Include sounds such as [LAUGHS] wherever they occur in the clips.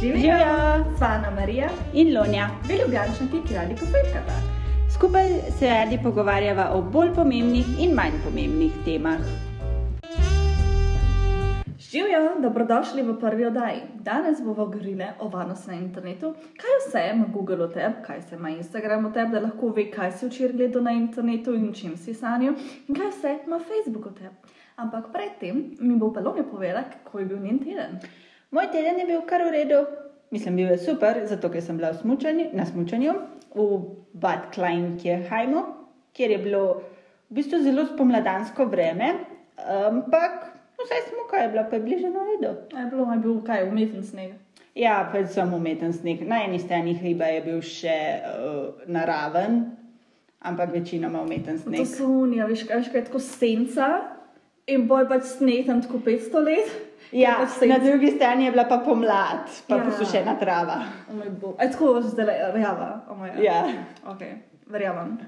Živijo! Svana Marija in Lonja. Dve ljubljančanki, ki radi kofetkata. Skupaj se radi pogovarjava o bolj pomembnih in manj pomembnih temah. Živijo, dobrodošli v prvi oddaji. Danes bomo govorili o varnosti na internetu, kaj vse ima Google o tebi, kaj vse ima Instagram o tebi, da lahko ve, kaj si včeraj gledal na internetu in čim si sanjal, in kaj vse ima Facebook o tebi. Ampak predtem mi bo pa Lonja povedala, kako je bil njen teden. Moj teden je bil kar v redu, mislim, bil je super, zato ker sem bila v smučanju, na smučanju v Bad Kleinkirchheimu, kjer je bilo v bistvu zelo spomladansko vreme, ampak vse smuka je bila pa je bliže na redu. Je bilo je bil kaj, umeten sneg. Ja, predvsem umeten sneg. Na eni strani hriba je bil še uh, naraven, ampak večinoma umeten To sneg. so unija, veš, kaj, veš, kaj je tako senca in boj pač sneg tam tako 500 let. Ja, pač na drugi strani je bila pa pomlad, pa Ja. ja. posušena trava. O moj bog. Aj tako zdaj rjava. O moj, Ja. Ok, verjamem.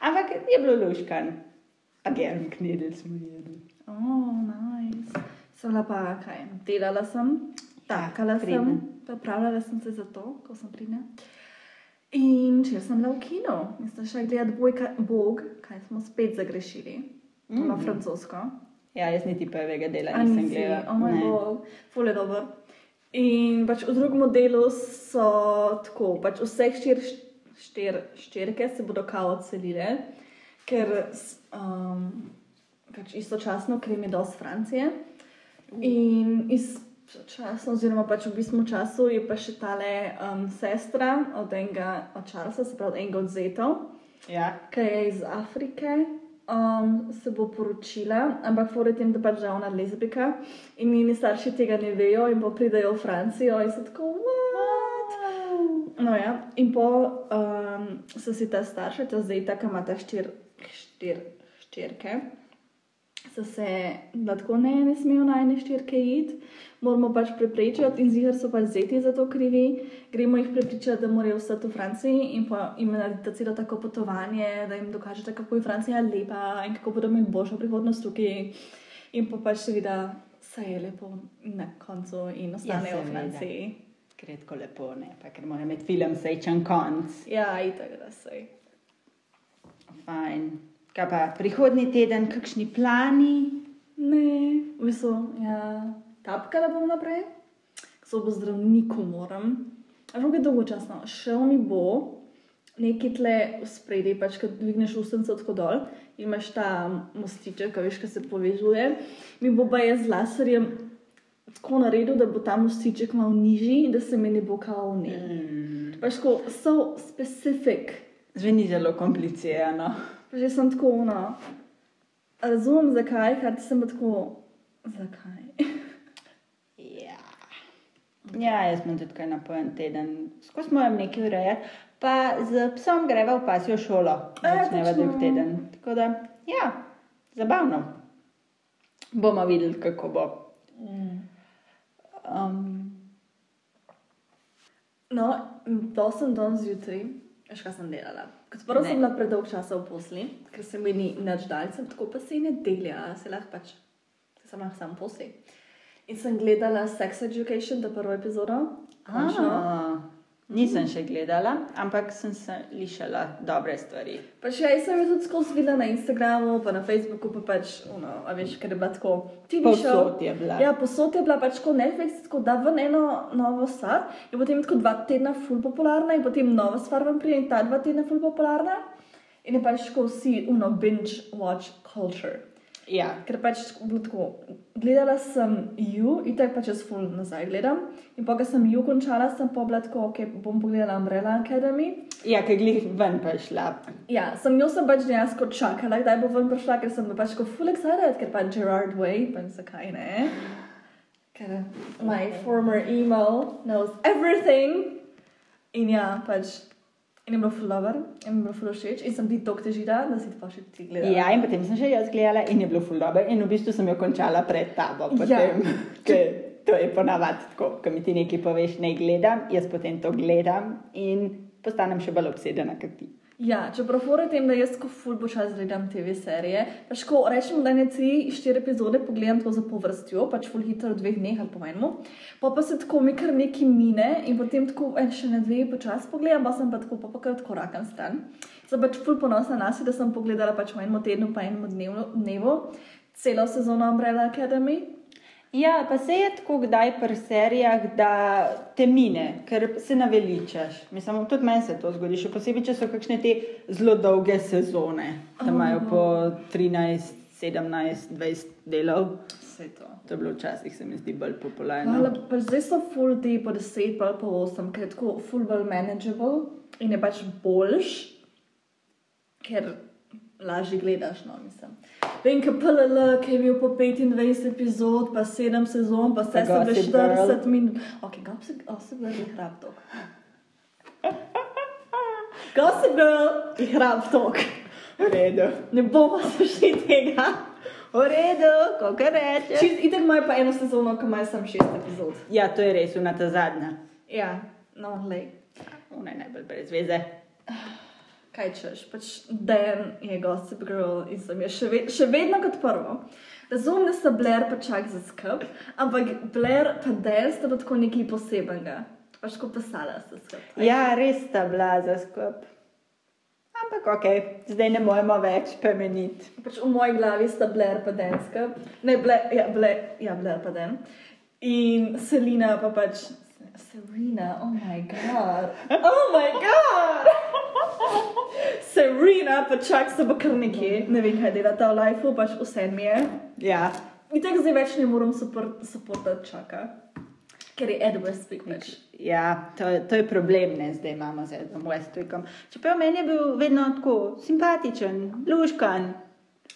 Ampak je bilo luškan. Agent knedel smo jedli. Oh, nice. Sem bila pa kaj, delala sem, takala sem, pridna. pripravljala sem se za to, ko sem pridna. In če sem bila v kinu, in sem šla gledati Bog, kaj smo spet zagrešili, mm. na francosko. Ja, jaz niti prvega dela A nisem gledala. O moj bog, ful je dober. In pač v drugem delu so tako, pač vse štir, štir, štirke se bodo kao odselile, ker um, pač istočasno, ker jim je dosti Francije. In istočasno, oziroma pač v bistvu času je pa še tale um, sestra od enega od Charlesa, se pravi od enega od Zetov Ja. ki je iz Afrike, um, se bo poročila, ampak fore tem, da pač je ona lezbika in njeni starši tega ne vejo in pa pridejo v Francijo in so tako, what? No ja, in po um, so si ta starša, ta zeta, ki ima ta štir, štir, štirke. So se da tako ne, ne smejo na ene štirke iti, moramo pač preprečiti in zihar so pač zeti za to krivi. Gremo jih prepričati, da morajo ostati v Franciji in pa jim narediti celo tako potovanje, da jim dokažete, kako je Francija lepa in kako bodo imeli boljšo prihodnost tukaj. In pa pač seveda se je lepo na koncu in ostanejo v seveda. Franciji. Tako lepo, ne? pa ker mora imeti film srečen konc. Ja, itak da se. Fajn. Kaj pa prihodni teden, kakšni plani? Ne, v bistvu, ja, tapkala bom naprej, k zobo zdravniku moram. A že dolgočasno, šel mi bo nekaj tle v spredi, pač ko dvigneš ustnico tako dol in imaš ta mostiček, ki veš, ki se povezuje. Mi bo pa jaz z laserjem tako naredil, da bo ta mostiček malo nižji in da se mi ne bo kao ne. Mm. Pač tako, so specific. Zveni zelo komplicirano. Že sem tako, no, razumem zakaj, ker sem tako, zakaj. Ja. ja, jaz sem tudi kaj napojen teden. Skozi moram nekaj urejati. Pa z psom greva v pasjo šolo, začneva točno. drug teden. Tako da, ja, zabavno. Bomo videli, kako bo. Um, No, to sem danes zjutraj, veš, kaj sem delala. Kot prvo sem bila predolg časa v posli, ker se mi ni nič dal, sem tako pa se nedelja, se lahko pač, se sem lahko sam posli. In sem gledala Sex Education, to prvo epizodo. končno. Nisem še gledala, ampak sem se lišala dobre stvari. Pač ja, jaz sem jo tudi skozi videla na Instagramu, pa na Facebooku, pa pač, ono, a veš, ker je bila tako TV show. Povsod je bila. Ja, posod je bila pač tako Netflix, tako da ven eno novo stvar, in potem tako dva tedna ful popularna, in potem nova stvar vam pride, in ta dva tedna ful popularna. In je pač tako vsi, uno, binge watch culture. Ja, Ker pač bilo tako, gledala sem ju, in tako pač jaz ful nazaj gledam. In pa, ko sem ju končala, sem pa bila tako, ok, bom pogledala Umbrella Academy. ja ker glih ven prišla. Ja, sem jo sem pač dejansko čakala, kdaj bo ven prišla, ker sem bila pač tako full excited, ker pač Gerard Way, pa zakaj ne. Ker my former email knows everything. In ja, pač. In je bilo full lover, in mi je bilo full všeč, in sem ti tok težila, da si to pa še ti gledala. Ja, in potem sem še jaz gledala in je bilo ful dobro in v bistvu sem jo končala pred tabo. Ja. [LAUGHS] Potem, ker to je ponavadi tako, ko mi ti nekaj poveš, ne gledam, jaz potem to gledam in postanem še bolj obsedena kot ti. Ja, čeprav fora tem, da jaz ko ful počas gledam TV serije, pač ko rečemo, da ne tri, štiri epizode pogledam to za povrstjo, pač ful hitro v dveh dneh ali po enemu, pa pa se tako mi kar neki mine in potem tako en še na dve počas pogledam, pa sem pa tako pa pa kar korakam stran. Sem pač ful ponosna na sebe, da sem pogledala pač v enem tednu pa enem dnevu, dnevu celo sezono Umbrella Academy. Ja, pa se je tako kdaj pri serijah, da te mine, ker se naveličaš. Mislim, tudi meni se to zgodi, še posebej, če so kakšne te zelo dolge sezone, da imajo po 13, 17, 20 delov. Vse to. To je bilo včasih, se mi zdi, bolj popularno. zdaj so full ti po 10, pa po 8, ker je tako full bolj manageable in je pač boljš, ker lažje gledaš, no, mislim. Vem, ker PLL, ki je bil po 25 epizod, pa 7 sezon, pa vse se Gossip 40 minut. Ok, Gossip Girl je hrab tok. [LAUGHS] Gossip Girl je hrab tok. V redu, Ne bomo se šli tega. v redu, kako rečeš. Čist, itek imajo pa eno sezono, ko imajo samo 6 epizod. Ja, to je res, una ta zadnja. Ja, no, lej. Ona je najbolj brez veze. [SIGHS] kaj češ, pač Dan je Gossip Girl in sem je še, ve še vedno kot prvo. Razumem, da sta Blair pa čak za skrb, ampak Blair pa Dan sta pa tako nekaj posebenega. Pač ko pisala sta skrb. Ja, res sta bila za skup. Ampak ok, zdaj ne moremo več premeniti. Pač v moji glavi sta Blair pa Dan skrb. Ne, Blair, ja, Blair, ja, Blair pa Dan. In Selina pa pač. Serena, oh my god. Oh my god! Serena pa čak se bo kar nekje, ne vem kaj dela ta v lifeu, pač vse mi je. Ja, In tako zdaj več ne morem supportati čaka, ker je Ed Westwick več. ja to, je- to je problem, ne zdaj imamo z Edom Westwickom. Čeprav meni je bil vedno tako simpatičen, luškan.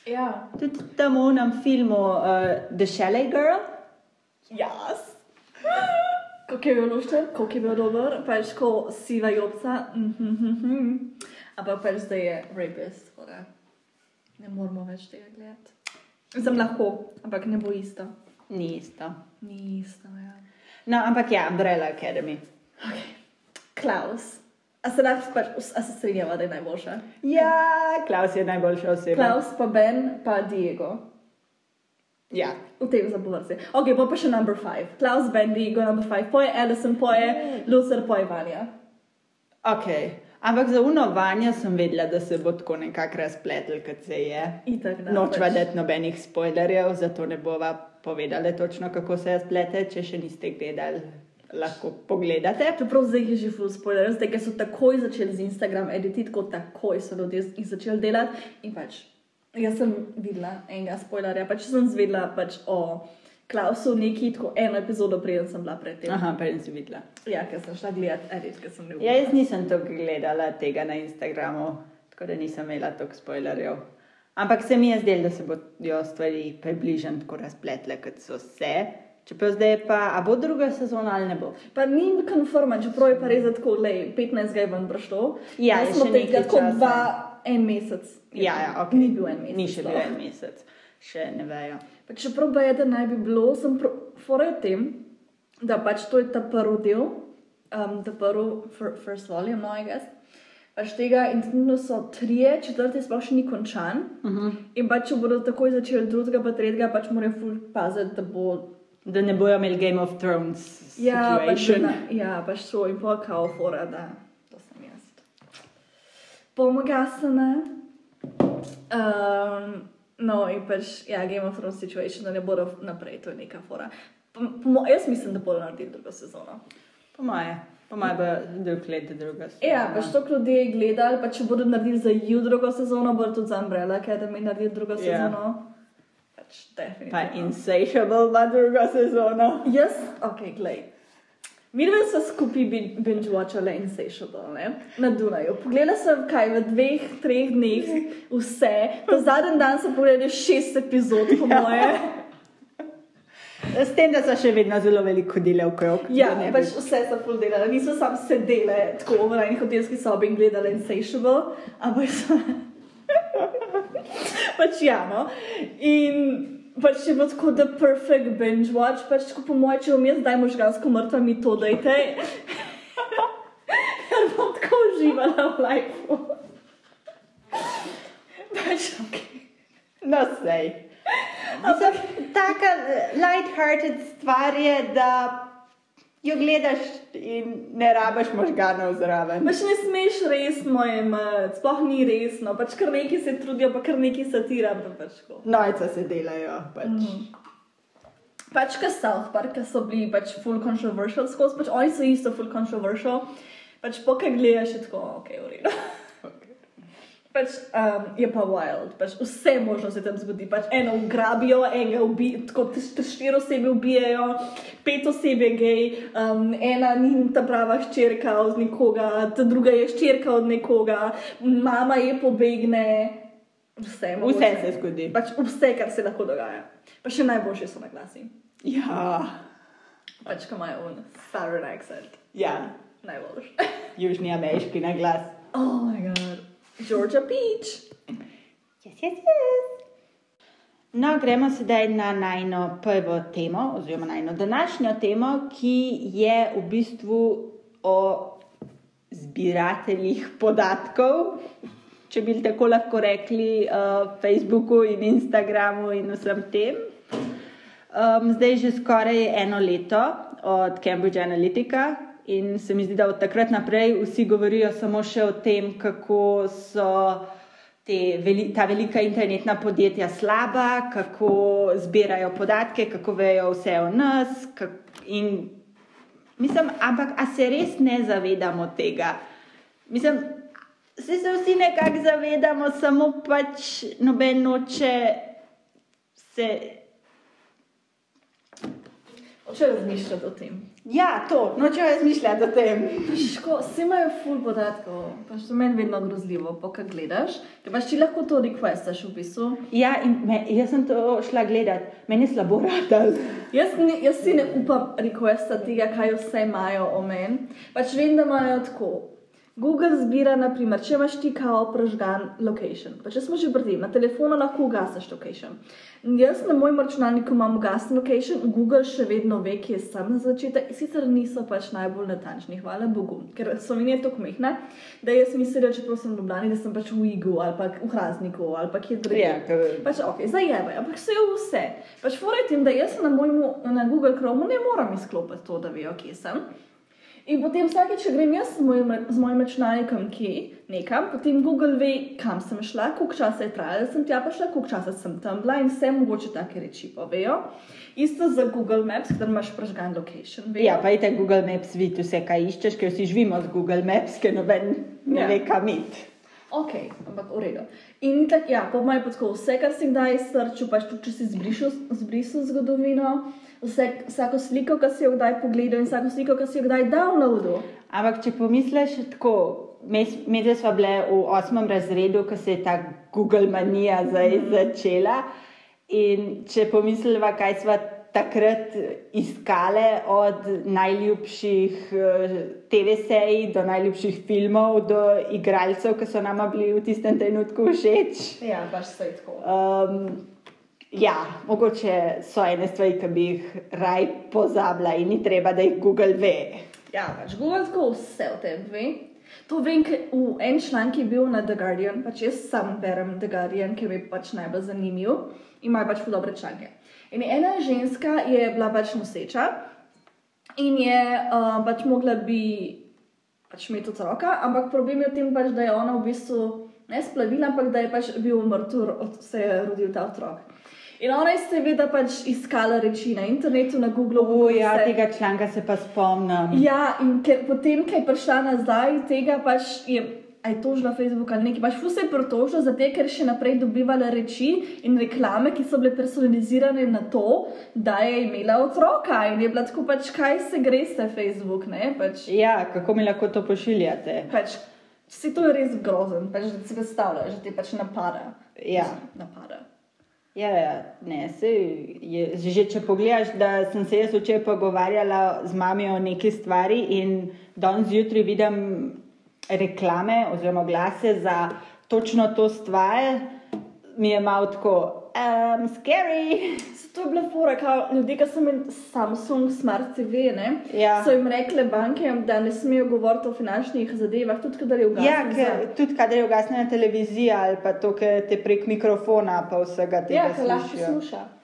Ja. Tudi tam v unem filmu uh, The Chalet Girl. Jas. Kako je bil lušten, kako je bil dober, pač ko siva jopca. mhm. Ampak pač zdaj je rapist, tako da ne moramo več tega gledati. Sem lahko, ampak ne bo isto. Ni isto. Ni isto, ja. No, ampak ja, Umbrella Academy. Klaus. A se lahko pač, a se strinjava, da je najboljša? Ja, Klaus je najboljša oseba. Klaus, pa Ben, pa Diego. Ja. V tem zapovrsti. Ok, pa pa še number five. Klaus, Ben, Diego, number five. Poje Alison, poje Lucer, poje Vanja. Ok. Ampak za uno vanja sem vedela, da se bo tako nekako razpletel, kot se je. Itak, da. Nočva pač. dati nobenih spoilerjev, zato ne bova povedala točno, kako se razplete. Če še niste gledali, lahko pogledate. Čeprav zdaj je že full spoiler, zdaj ker so takoj začeli z Instagram edititi, kot takoj so ljudje jih začeli delati. In pač, jaz sem videla enega spoilerja, pač sem zvedela pač o Klausu neki, tako eno epizodo preden sem bila predtem. Aha, prej si videla. Ja, ker sem šla gledati edit, ker sem ne Ja, jaz nisem to gledala tega na Instagramu, tako da nisem imela toliko spoilerjev. Ampak se mi je zdelo, da se bodo stvari približno tako razpletle, kot so se. Čeprav zdaj je pa, a bo druga sezona ali ne bo? Pa ni konforman, čeprav je pa res tako, lej, 15 je ven prišlo. Ja, je smo tega tako dva, en mesec. Ja, ja, ok. Ni bil en mesec. Ni še bil en mesec, še ne vejo. Pa čeprav pa je, da naj bi bilo, sem fora v tem, da pač to je ta prvi del, um, ta prvi, fir, first volume, no, I guess. Pač tega in trenutno so trije, četrti sploh še ni končan. Uh -huh. In pač, če bodo takoj začeli drugega, pa tretjega, pač morajo ful paziti, da bo. Da ne bojo imeli Game of Thrones Ja, pač, situation. da, ja, pač to in pa kao fora, da. Pomagasane. Um, no, in pač, ja, Game of Thrones situation, da ne bodo naprej, to je neka fora. Po, po, jaz mislim, da bodo naredili drugo sezono. Po moje, po moje bo drug let druga sezona. Ja, pač to ljudi je gledali, pa če bodo naredili za ju drugo sezono, bodo tudi za Umbrella Academy naredili drugo Ja. sezono. Pač Pa definitivno. Insatiable ima druga sezona. Jaz, ok, glej. Mi dve smo skupaj bin- binge-watchali Insatiable, ne? Na Dunaju. Pogledala sem kaj v dveh, treh dneh, vse. Ta zadnji dan sem pogledala šest epizod, po Ja. moje. S tem, da so še vedno zelo veliko hodile okrog. Ja, da ne bi- pač vse sem full delala. Niso sam sedele tako v eni hotelski sobi in gledala Insatiable, ampak so. [LAUGHS] pač ja, no. In Pač je bilo tako, da je perfect binge watch, pač tako po mojem, če vmes daj možgansko mrtva, mi to dajte. [LAUGHS] Ker bom tako uživala v lifeu. [LAUGHS] pač ok. No, sej. Ampak taka eh, light-hearted stvar je, da jo gledaš in ne rabiš možganov zraven. Pač ne smeš resno imeti, sploh ni resno, pač kar neki se trudijo, pa kar neki satira, pa pač. Nojca se delajo. Pač. Mhm. Pač kot South Park, ki so bili pač full controversial skozi, pač oni so isto full controversial, pač pokaj gledaš je tako, ok, v redu. [LAUGHS] Pač um, je pa wild, pač vse možno se tam zgodi. Pač eno ugrabijo, enega ubijajo, tako t- štiri osebe ubijajo, pet oseb je gej, um, ena ni ta prava hčerka od nekoga, ta druga je hčerka od nekoga, mama je pobegne. Vse, Vse mogoče. se zgodi. Pač vse, kar se lahko dogaja. Pa še najboljše so na glasi. Ja, Pač, ko imajo un southern accent. ja. Najboljši. južni ameriški naglas. Oh moj bog. Georgia Peach. Yes, yes, yes. No, gremo sedaj na najno prvo temo, oziroma najno današnjo temo, ki je v bistvu o zbirateljih podatkov, če bi tako lahko rekli, uh, Facebooku in Instagramu in vsem tem. Um, zdaj je že skoraj eno leto od Cambridge Analytica in se mi zdi, da od takrat naprej vsi govorijo samo še o tem, kako so te, veli, ta velika internetna podjetja slaba, kako zbirajo podatke, kako vejo vse o nas. Kak, in, mislim, ampak a se res ne zavedamo tega? Mislim, Vsi se vsi nekako zavedamo, samo pač noben noče se. Če razmišljati o tem. Ja, to, noče razmišljati o tem. Ško, vsi imajo full podatkov, pač to meni vedno grozljivo, pa kaj gledaš, ker pač ti lahko to requestaš v bistvu. Ja, in me, jaz sem to šla gledat, meni je slabo radal. Jaz, ne, jaz si ne upam requesta tega, kaj vse imajo o meni. Pač vem, da imajo tako. Google zbira, naprimer, če imaš ti kao prežgan location. Pa če smo že pri tem, na telefonu lahko ugasneš location. Jaz na mojem računalniku imam ugasen location, Google še vedno ve, kje sem na začetek. Sicer niso pač najbolj natančni, hvala Bogu, ker so mi je tako mehne, da jaz mislim, da čeprav sem v Ljubljani, da sem pač v Igu ali pa v Hrazniku ali pa kje drugje. Ja, ker- Pač ok, zajebajo, ampak vse je vse. Pač fora je tem, da jaz na, mojmu, na Google Chromu ne moram izklopiti to, da vejo, kje sem. In potem vsakeč, če grem jaz z mojim, z mojim računalnikom kje, nekam, potem Google ve, kam sem šla, koliko časa je trajalo, da sem tja prišla, koliko časa sem tam bila in vse mogoče take reči povejo. Isto za Google Maps, ker imaš prežgan location. Vejo. Ja, pa je Google Maps vidi vse, kaj iščeš, ker vsi živimo z Google Maps, ker noben ne Ja. ve, kam iti. Ok, ampak v redu. In tako, ja, imajo pa tako vse, kar si kdaj srčil, pač tudi če si zbrišel, zbrisal zgodovino, vse, vsako sliko, ki si jo kdaj pogledal in vsako sliko, ki si jo kdaj downloadil. Ampak če pomisliš tako, mi dve smo bile v osmem razredu, ko se je ta Google manija zdaj začela. In če pomisliva, kaj smo takrat iskale, od najljubših eh, TV-serij do najljubših filmov, do igralcev, ki so nama bili v tistem trenutku všeč. Ja, pač vse je tako. Um, ja, mogoče so ene stvari, ki bi jih raj pozabila in ni treba, da jih Google ve. Ja, pač Google tako vse o tem ve. To vem, ker v en članek je bil na The Guardian, pač jaz sam berem The Guardian, ker mi je pač najbolj zanimiv in imajo pač dobre članke. In ena ženska je bila pač noseča in je uh, pač mogla bi pač imeti otroka, ampak problem je v tem pač, da je ona v bistvu ne splavila, ampak da je pač bil mrtev, od se je rodil ta otrok. In ona je seveda pač iskala reči na internetu, na Googlu. O, ja, vse. tega članka se pa spomnim. Ja, in ker potem, ko je prišla nazaj, tega pač je, je tožila Facebook ali nekaj, pač vse je pritožila, zato ker je še naprej dobivala reči in reklame, ki so bile personalizirane na to, da je imela otroka in je bila tako pač, kaj se greste Facebook, ne, pač, Ja, kako mi lahko to pošiljate? pač vse to je res grozen, pač, da si predstavljaš, da te pač napada. Ja. Napada. Ja, ja, ne, se je, že če pogledaš, da sem se jaz včeraj pogovarjala z mami o neki stvari in danes zjutraj vidim reklame oziroma glase za točno to stvar, mi je malo tako, um, scary. To je bila fora, kao ljudje, ki so imeli Samsung Smart TV, ne, Ja. so jim rekle banke, da ne smejo govoriti o finančnih zadevah, tudi kadar je ugasnjen. Ja, ker tudi kadar je ugasnjena televizija ali pa to, ker te prek mikrofona pa vsega tega Ja, ker lahko sluša.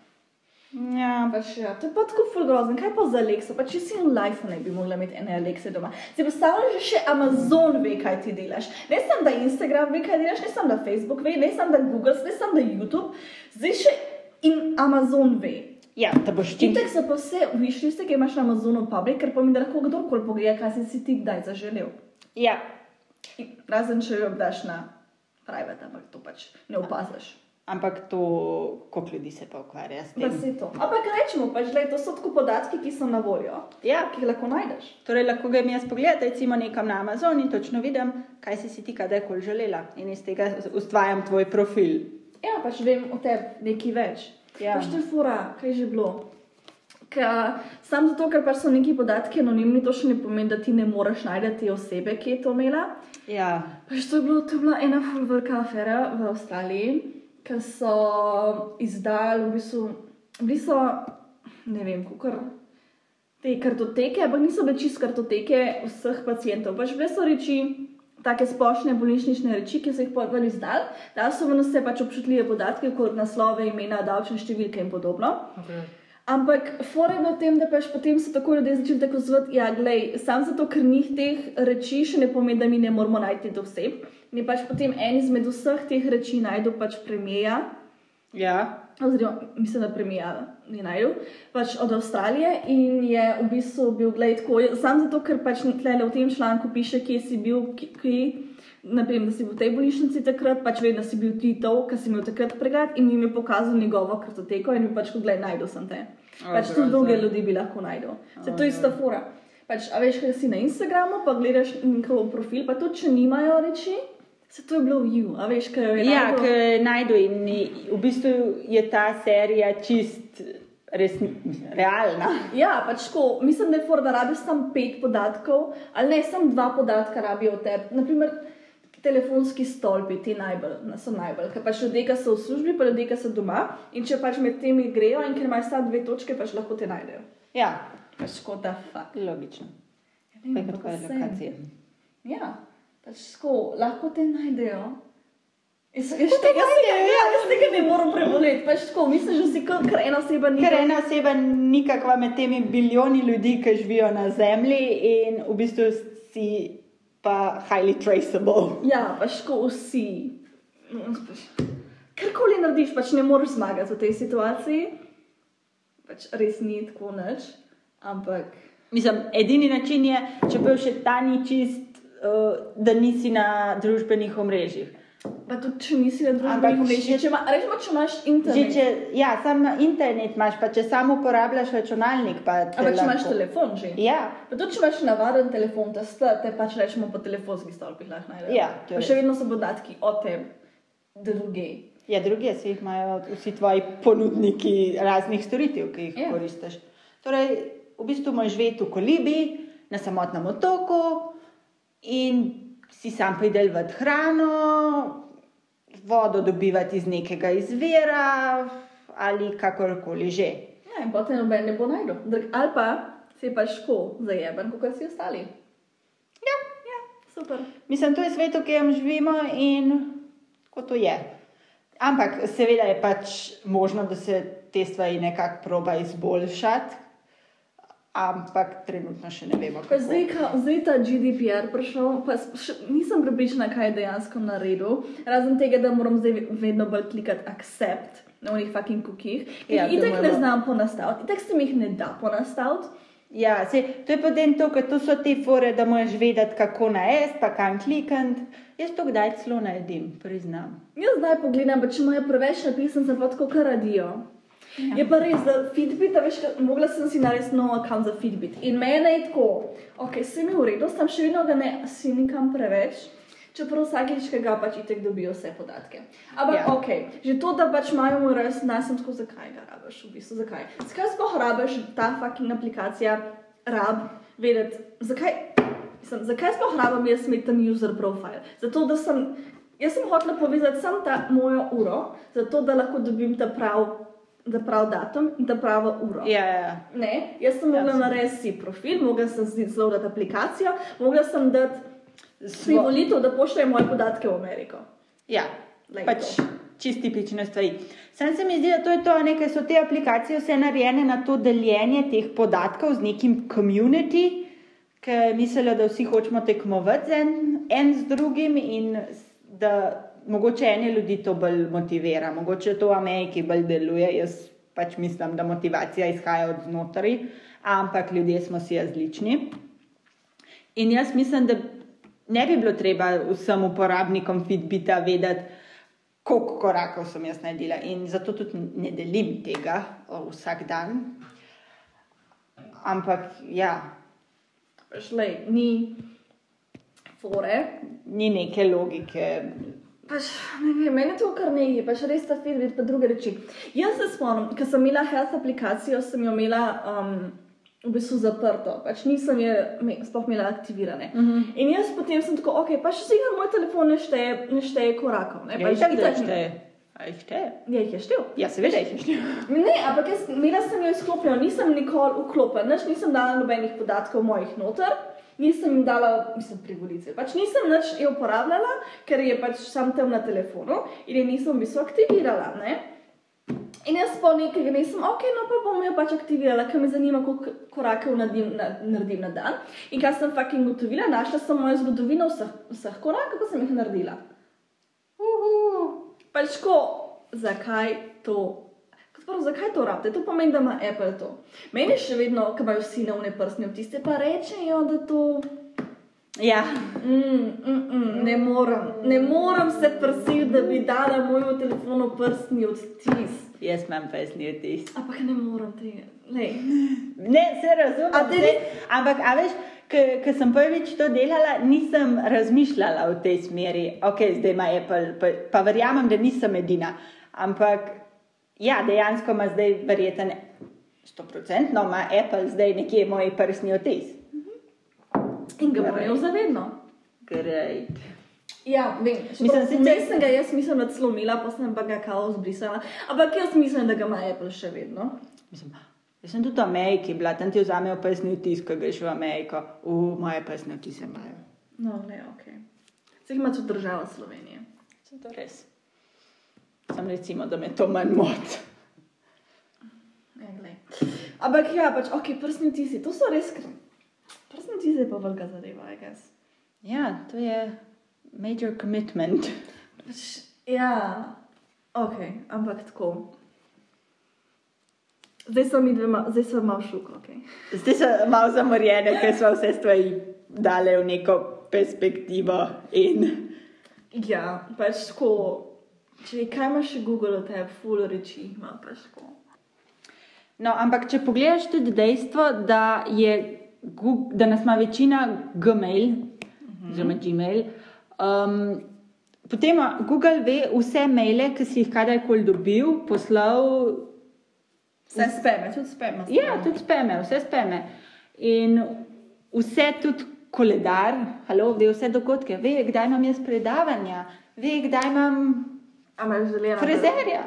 Ja, Pač, ja, to je pa tako ful grozno. Kaj pa za Alexa? Pa če si en iPhone, ne bi mogla imeti ene Alexe doma. Si predstavljaš, že še Amazon ve, kaj ti delaš. Ne samo, da Instagram ve, kaj delaš, ne samo, da Facebook ve, ne samo, da Google, ne samo, da YouTube, zdaj še in Amazon ve. ja da boš ti. Itek so pa vse višliste, ki imaš na Amazonu Public, ker pomeni, da lahko kdorkoli pogleda, kaj si si ti kdaj zaželel. Ja, In Razen če jo daš na private, ampak to pač ne opaziš. Ampak to, koliko ljudi se pa ukvarja s tem. Ampak rečemo, pač, gled, to so tako podatki, ki so na voljo, Ja, ki jih lahko najdeš. torej lahko grem jaz pogledat, recimo nekam na Amazon in točno vidim, kaj si si ti kadarkoli želela in iz tega ustvarjam tvoj profil. Ja, pač vem o tebi nekaj več. Ja. Pač to je fura, kaj je že bilo. Ka, sam zato, ker pač so neki podatki anonimni, to še ne pomeni, da ti ne moreš najti osebe, ki je to imela. Ja, Pač to, je bilo, to je bila ena ful velika afera v Avstraliji, ker so izdali v bistvu, bili so, ne vem, kukar. Te kartoteke, ampak niso bile čist kartoteke vseh pacijentov. Pač bile so reči, take splošne bolnišnične reči, ki so jih povedali izdal, da so v vse pač občutljive podatke, kot naslove, imena, davčne številke in podobno. okay. Ampak bilo v tem, da pač potem so tako ljudje začeli tako zvati, ja, glej, sam zato, ker njih teh reči še ne pomeni, da mi ne moramo najti teh oseb. Mi pač potem en izmed vseh teh reči najdu pač premija, ja. oziroma mislim, da premija ni najdel, pač od Avstralije in je v bistvu bil, glej, tako, sam zato, ker pač tle v tem članku piše, kje si bil, ki, Naprimer, da si bil v tej bolnišnici takrat, pač vem, da si bil ti to, ki si imel takrat pregled in jim je pokazal njegovo kartoteko in mi pač, ko gledaj, najdel sem te. Pač tudi grozno. druge ljudi bi lahko najdel. Se to je ista fura. Pač, a veš, kaj si na Instagramu, pa gledaš njihov profil, pa tudi če nimajo reči, se to je bilo v you, a veš, kaj je Ja, najdel. ker najdu in v bistvu je ta serija čist resni, realna. Ja, pač tako, mislim, da je for, da rabiš samo pet podatkov, ali ne, samo dva podatka rabijo od tebe. Naprimer, telefonski stolpi, ti najbolj, so najbolj, ker pač ljudje, ki so v službi, pa ljudje, ki so doma in če pač med temi grejo in ker imaš samo dve točke, pač lahko te najdejo. Ja, Pač škoda, fuck. logično. Ja, ne vem, Kaj kako je se- lokacija? Ja, pač tako, lahko te najdejo. Jaz, jaz, tega, jaz, tega, ja, jaz tega ne morem preboleti, pač tako, misliš, da si kot ena oseba ni. Ker ena oseba ni kakva med temi bilijoni ljudi, ki živijo na Zemlji in v bistvu si pa highly traceable. Ja, pač tako vsi. No, pač, Karkoli narediš, pač ne moreš zmagati v tej situaciji. Pač res ni tako nič, ampak Mislim, edini način je, čeprav še ta ni čist, da nisi na družbenih omrežjih. pa tudi če nisi na družbenih omrežjih, že- če, ima, rečemo, če imaš Že internet. če, ja, sam na internet imaš, pa če samo uporabljaš računalnik. Ampak če imaš telefon že. Ja, Pa tudi če imaš navaden telefon, te, te pač rečemo po telefonskih stolpih lahko najdeš. Ja, pa še vedno so podatki o tebi, druge. ja, druge si jih imajo vsi tvoji ponudniki raznih storitev, ki jih Ja. koristiš. Torej, v bistvu moraš živeti v kolibi, na samotnem otoku in si sam pridelovati hrano, vodo dobivati iz nekega izvira ali kakorkoli že. Ja, in potem noben ne bo najdel. Ali pa si pač tako zajeben, kot si ostali. Ja, Ja, super. Mislim, to je svet, v katerem živimo in kot to je. Ampak seveda je pač možno, da se te stvari nekako proba izboljšati, ampak trenutno še ne vemo, kako. zdaj, ka, zdaj ta GDPR prišel, pa še, nisem prepričana, kaj je dejansko naredil. Razen tega, da moram zdaj vedno bolj klikati accept na onih fucking kukih. Ja, Ja, to itek ne znam ponastaviti, itek se mi jih ne da ponastaviti. Ja, se, to je potem to, ker to so te fore, da moraš vedeti, kako naest, pa kam klikati. Jaz to kdaj celo naredim, priznam. Jaz zdaj pogledam, pa če imajo preveč napisan, sem pa tako kar radijo. Ja. Je pa res, da Fitbit, a veš, mogla sem si narediti nov račun za Fitbit. In meni je tako, ok, se mi v redu, sem še vedno ga ne sinikam preveč. Čeprav vsakeč, ki ga pač itek dobijo vse podatke. Ampak, Ja. ok, že to, da pač imajo moj res, da sem tako, zakaj ga rabiš, v bistvu, zakaj. Zakaj sploh rabiš ta fucking aplikacija, rab, vedeti, zakaj, mislim, zakaj sploh rabim jaz imeti tam user profile? Zato, da sem Jaz sem hotela povezati samo ta mojo uro, zato da lahko dobim ta prav, ta prav datum in ta pravo uro. Ja, ja, ja. Ne, jaz sem mogla Jasno. narediti si profil, mogla sem si zložiti aplikacijo, mogla sem dati privolitev, da pošljem moje podatke v Ameriko. Ja, Like pač to. čist tipične stvari. Sam se mi zdi, da to je to, nekaj so te aplikacije vse narejene na to deljenje teh podatkov z nekim community, ki mislijo, da vsi hočemo tekmovati en, en z drugim in da mogoče ene ljudi to bolj motivira, mogoče to v Ameriki bolj deluje. Jaz pač mislim, da motivacija izhaja od znotraj, ampak ljudje smo si različni. In jaz mislim, da ne bi bilo treba vsem uporabnikom Fitbita vedeti, koliko korakov sem jaz naredila. In zato tudi ne delim tega vsak dan. Ampak ja, Šlej, ni fore. ni neke logike. Pač, ne vem, meni je to kar nekaj, pač res ta Fitbit, pa druge reči. Jaz se spomnim, ko sem imela health aplikacijo, sem jo imela um, v bistvu zaprto, pač nisem je me, sploh imela aktivirane. Uh -huh. In jaz potem sem tako, ok, pač si ga moj telefon ne šteje, ne šteje korakov. Ne, Ja, pač itak, da itak- šteje. A jih šteje? Ja, jih je štel. Ja, seveda jih šteje. Ne, ampak jaz, imela sem jo izklopljeno, nisem nikoli vklopila, nič nisem dala nobenih podatkov mojih noter, nisem jim dala, mislim, privolice. Pač nisem nič je uporabljala, ker je pač sam tam na telefonu in je nisem v bistvu aktivirala. Ne? In jaz po nekaj nisem, ok, no pa bom jo pač aktivirala, ker me zanima, koliko korakov naredim na, naredim na dan. In kaj sem fucking ugotovila, našla sem mojo zgodovino vseh, vseh korakov, ko sem jih naredila. Uhu. Pač ko, zakaj to? Prvo, zakaj to rabite? To pomeni, da ima Apple to. Meni še vedno, ko imajo vsi na uneprstne vtise, pa rečejo, da to. Ja, Mm, mm, mm, ne morem, ne morem se prsiti, da bi dala mojemu telefonu prstni odtis. jaz imam pesni vtis. Ampak ne morem tega. Lej. Ne, se razumem. A te vse, ampak, a veš, ko sem prvič to delala, nisem razmišljala v tej smeri. Ok, zdaj ima Apple, pa, pa verjamem, da nisem edina. Ampak, ja, dejansko ima zdaj verjeten, 100% ima Apple zdaj nekje moj prstni odtis. In ga bojo zavedno. Great. Ja, vem, Mislim, sicer- sicer... sem ga jaz mislim, da celo imela, pa sem pa ga kao zbrisala. Ampak jaz mislim, da ga ima Apple še vedno. Mislim, jaz sem tudi v Ameriki bila, tam ti vzamejo prstni odtis, ko greš v Ameriko. V moje prstne odtise imajo. No, ne, ok. Se jih ima tudi država Slovenije. Se to res. Sam recimo, da me to manj moti. Ja. Ampak ja, pač, ok, prstni vtisi, to so res kr... Prstni vtisi je pa velika zadeva, I guess. Ja, to je major commitment. Pač, ja, ok, ampak tako. Zdaj so mi dve, zdaj so malo šuk, ok. Zdaj so malo zamorjene, ker smo vse stvari dale v neko perspektivo. In... Ja, pač tako. Če kaj imaš še Google od tebe, full reči ima pač tako. No, ampak če pogledaš tudi dejstvo, da, je, da nas ima večina Gmail, oziroma Gmail, um, potem Google ve vse maile, ki si jih kadarkoli dobil, poslal Vse speme, tudi speme. Ja, tudi speme, vse speme. In vse tudi koledar, halo, ve vse dogodke, ve, kdaj imam jaz predavanja, ve, kdaj imam A imaš želena? frizerja.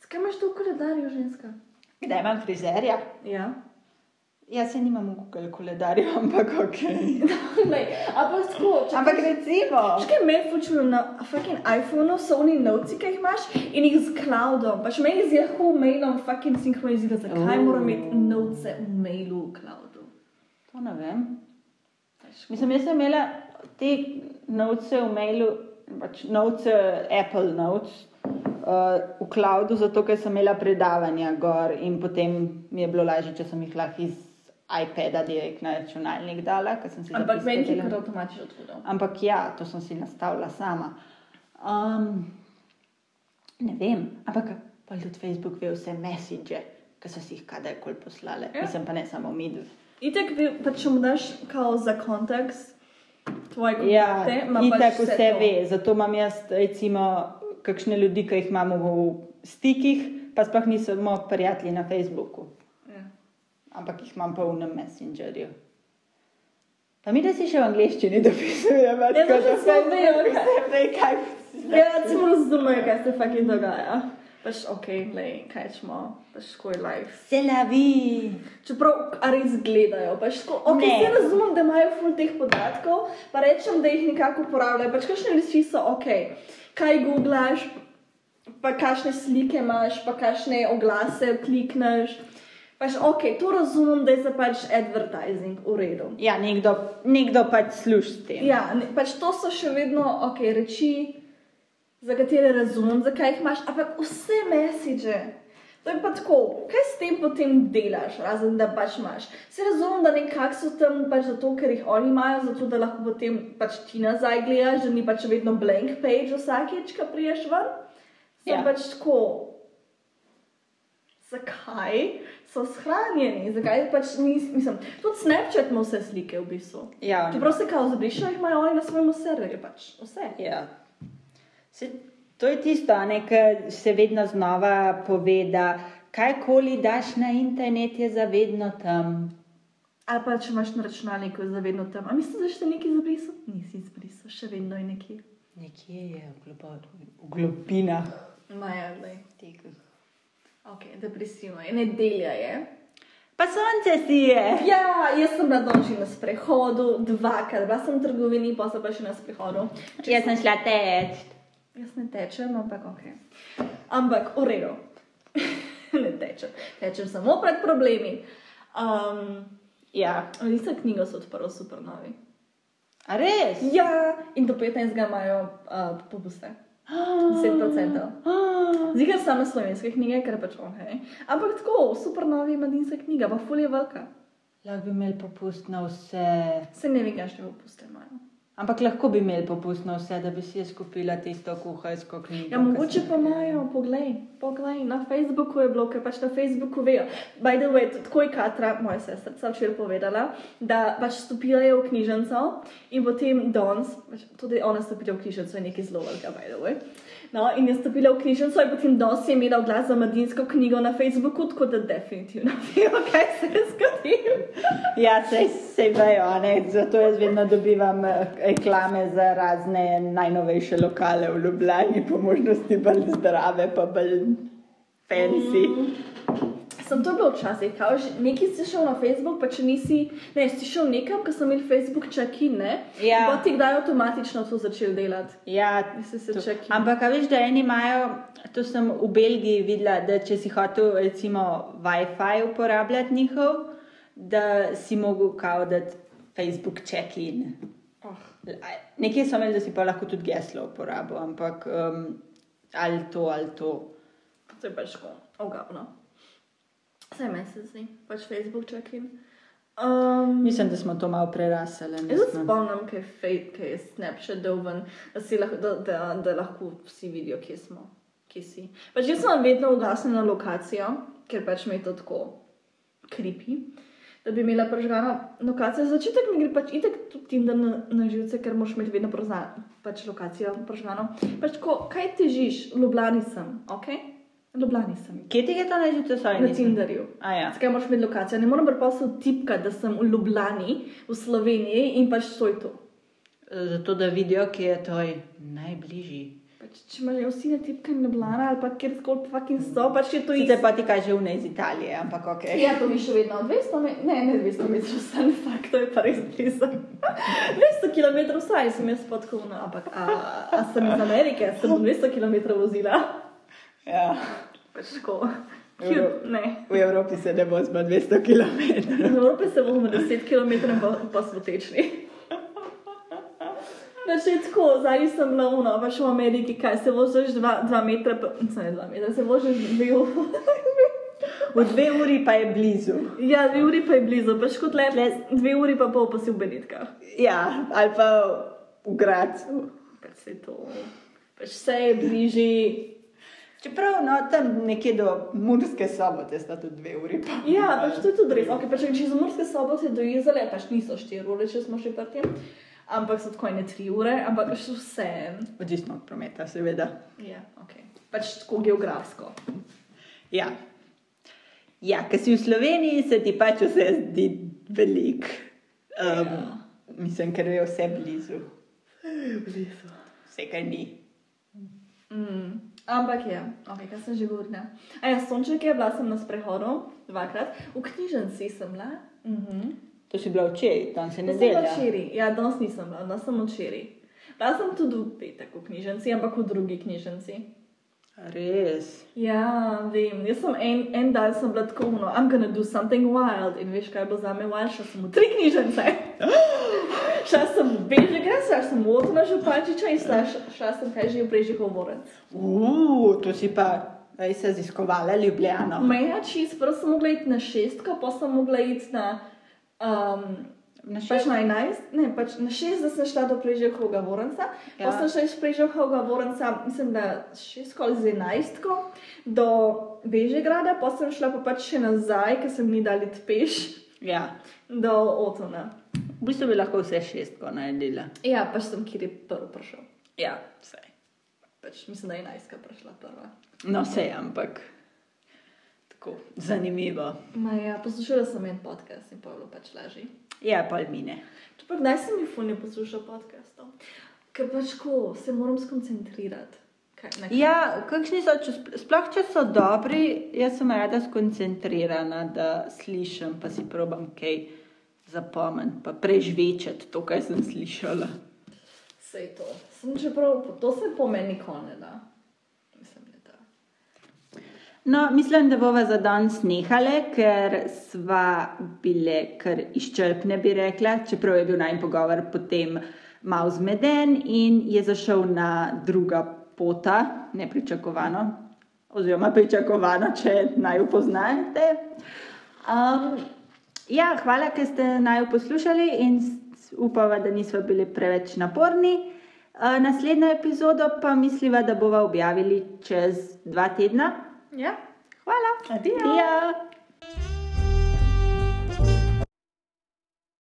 Skaj imaš to v koledarju, ženska? Kdaj imam frizerja? Ja. Jaz se nimam v Google koledarju, ampak ok. Lej, ampak tako, če Ampak recimo. Škaj me počujem na fucking iPhonu, so oni novci, ki jih imaš in jih z cloudom. Pač meni z Yahoo mailom fucking sinkronizira, zakaj Oh. oh. moram imeti novce v mailu v cloudu. To ne vem. Mislim, jaz sem imela te novce v mailu, pač novce Apple Notes uh, v cloudu, zato ker sem imela predavanja gor in potem mi je bilo lažje, če sem jih lahko iz iPada direkt na računalnik dala, sem Ampak meni je kar avtomatično odhodil. Ampak ja, to sem si nastavila sama. Um, ne vem, ampak pa tudi Facebook ve vse message, ki so si jih kadarkoli poslale. Ja. Mislim pa ne samo mi. Itek, bi- pa če mu daš kao za kontekst tvoje Ja, kontakte, ima in pač tako vse to. ve. Zato imam jaz, recimo, kakšne ljudi, ki jih imamo v stikih, pa sploh nismo prijatelji na Facebooku, Ja. ampak jih imam pa v nem Messengerju. Pa mi, da si še v angleščini dopisujemo, Ja, da smo Facebook vejo, kaj- vse ve, [LAUGHS] kaj Ja, recimo razumejo, kaj se fucking dogaja. Pač ok, glej, kaj smo, pač tako je life. Se la vi. Čeprav res gledajo, pač tako, ok, Ne. ne razumem, da imajo ful teh podatkov, pa rečem, da jih nekako uporabljajo. Pač kakšne reči so ok, kaj googlaš, pa kakšne slike imaš, pa kakšne oglase klikneš. Pač ok, to razumem, da je za pač advertising v redu. Ja, nekdo, nekdo pač služi s tem. Ja, ne, pač to so še vedno ok reči, za katere razumem, zakaj jih imaš, ampak vse mesiče. To je pa tako, kaj s tem potem delaš, razen da pač imaš. Se razumem, da nekako so tam pač zato, ker jih oni imajo, zato da lahko potem pač ti nazaj gledaš, da ni pač vedno blank page vsakeč, ko priješ ven. Sem Ja. ja. pač tako. Zakaj so shranjeni? Zakaj pač nis, mislim, tudi Snapchat ima vse slike v bistvu. Ja, Čeprav se kao zabrišajo, jih imajo oni na svojem serverju, pač vse. Ja. Se, to je tisto, kar se vedno znova pove, da kajkoli daš na internet, je zavedno tam. Ali pa če imaš na računalniku, je zavedno tam. A misliš, da si nekaj zabrisal? Nisi izbrisal, še vedno je nekje. Nekje je v, globo, v globinah Maja, zdaj. tega. Ok, depresivno je, nedelja je. Pa sonce si je. Ja, jaz sem bila danes že na sprehodu, dvakrat, bila sem v trgovini, pa sem pa še na sprehodu. Jaz sem šla teč. Jaz ne tečem, ampak ok. Ampak v redu. [LAUGHS] ne tečem, tečem samo pred problemi. Um, Ja. Lisa knjigo so odprli super novi. A res? Ja, in do 15. imajo uh, popuste. 10%. Ah. Zigar same slovenske knjige, ker pač ok. Ampak tako, super novi mladinska knjiga, pa fulje velika. Lahko bi imeli popust na vse. Se ne vem, kakšne popuste imajo. Ampak lahko bi imeli popust na vse, da bi si jaz kupila tisto kuharsko knjigo. Ja, mogoče pa imajo, poglej, poglej, na Facebooku je bilo, ker pač na Facebooku vejo. By the way, tako je Katra, moja sestrica, včeraj povedala, da pač stopila je v knjižnico in potem danes, pač tudi ona stopila v knjižnico, je nekaj zelo velikega, by the way. No, in je stopila v knjižnico in potem danes je imela oglas za mladinsko knjigo na Facebooku, tako da definitivno [LAUGHS] vejo, kaj se je zgodilo. Ja, sej, sej vejo, ne? zato jaz vedno dobivam eh, reklame za razne najnovejše lokale v Ljubljani, po možnosti bolj zdrave, pa bolj fancy. Sem to bilo včasih, kao, že nekaj si šel na Facebook, pa če nisi, ne, si šel nekam, ko sem imel Facebook check-in, ne? Ja. Pa ti kdaj avtomatično to začel delati. Ja, Mislim, se check-in. ampak a veš, da eni imajo, to sem v Belgiji videla, da če si hotel recimo WiFi uporabljati njihov, da si mogel kao dati Facebook check-in. Nekje so imeli, da si pa lahko tudi geslo uporabil, ampak um, ali to ali to. To je pač tako, ogavno. Vse meni se zdi, pač Facebook check-in. Um, Mislim, da smo to malo prerasli. Jaz se spomnim, kaj je, fake, kaj je Snapchat doven, da, lahko, da, da, da lahko vsi vidijo, kje smo, kje si. Pač jaz sem vedno ugasnila lokacijo, ker pač mi je to tako kripi. Da bi imela pržgano lokacijo, za začetek mi gre pač itek tudi tim, da na, na živce, ker moraš imeti vedno prazna, pač lokacijo pržgano. Pač tako, kaj težiš, Ljubljani sem, ok? Ljubljani sem. Kje ti je to najživce soj? Na Tinderju. A ja. Zakaj moraš imeti lokacijo? Ne morem preprosto tipkati, da sem v Ljubljani, v Sloveniji in pač to je to. Zato, da vidijo, kje je tvoj najbližji. Pač, če imajo vsi na tipkanju Ljubljana ali pa kjerkoli fucking so, pač je to isto. pa ti kaže vne iz Italije, ampak ok. Ja, to mi še vedno 200 metrov, ne, ne 200 metrov, stane [LAUGHS] fakt, to je pa res blizu. 200 km vsaj sem jaz podkovna, ampak a, a sem iz Amerike, sem 200 km vozila. Ja. Pač tako, ne. V Evropi se ne bo zma 200 km. V Evropi se bomo 10 km pa, pa smo tečni. Znači, tako, zdaj sem bila uno, pač v Ameriki, kaj se voziš 2 metra, pa, ne 2 metra, se voziš 2 uri. [LAUGHS] V dve uri pa je blizu. Ja, 2 uri pa je blizu, pač kot le 2 uri pa pol pa si v Benetkah. Ja, ali pa v Gracu. Pač se to, pač vse je bližje. Čeprav no, tam nekje do Murske sobote sta tudi dve uri. Pa. Ja, pač to je tudi res. Okay, pač, če iz Murske sobote do Izole, pač niso 4 ure, če smo še pri tem. Ampak so tako ne 3 ure, ampak pač vse. Odvisno od prometa, seveda. Ja, ok. Pač tako geografsko. Ja, ja ker si v Sloveniji, se ti pač vse zdi velik. Um, Ja. Mislim, ker je vse blizu. Blizu. Vse, kar ni. Mm. Ampak je, okay, kaj sem že govorila. A ja, sonček je, bila sem na sprehodu dvakrat, v knjižnici sem bila. Mhm. To si bila včeraj, tam se bila nedelja. včeraj, ja, danes nisem bila, danes sem včeraj. Bila sem tudi v petek v knjižnici, ampak v drugi knjižnici. Res. Ja, vem, jaz sem en, en dan sem bila tako, no, I'm gonna do something wild. In veš, kaj je bilo za me wild, šla sem v tri knjižnice. [GASPS] šla sem v Bežigrad, šla sem v Otona Župančiča in šla, šla sem kaj že v Prežihov Vorenc. Uf, to si pa res raziskovala Ljubljano. Meja čist, prvo sem mogla iti na šestko, pa sem mogla iti na, um, Na pač šest? na enajst, ne, pač na šest, da sem šla do Prežihovega Vorenca, ja. Pa sem šla iz Prežihovega Vorenca, mislim, da šestko ali z enajstko do Bežigrada, pa sem šla pa pač še nazaj, ker sem mi dali peš Ja. do Otona. V bistvu bi lahko vse šestko naredila. Ja, pač sem kjer je prvi prišel. Ja, vse. Pač mislim, da je enajstka prišla prva. No, vse, ampak tako zanimivo. Ma ja, poslušala sem en podcast in pa je bilo pač lažje. Ja, pol mine. Čeprav kdaj sem jih funil poslušal podcastov? Ker pač ko se moram skoncentrirati. Kaj? Ja, kakšni so, če, spl- sploh če so dobri, jaz sem rada skoncentrirana, da slišim, pa si probam kaj zapomniti, pa prežvečati to, kar sem slišala. Sej to. Sem čeprav, to se po meni nikoli ne da. Mislim. No, mislim, da bova za danes nehale, ker sva bile kar izčrpne, bi rekla, čeprav je bil naj pogovor potem mal zmeden in je zašel na druga pota, nepričakovano, oziroma pričakovano, če naj upoznate. Um, ja, hvala, ker ste naj poslušali in upava, da nismo bili preveč naporni. Uh, naslednjo epizodo pa misliva, da bova objavili čez dva tedna. Ja, hvala. Adijo. Adijo.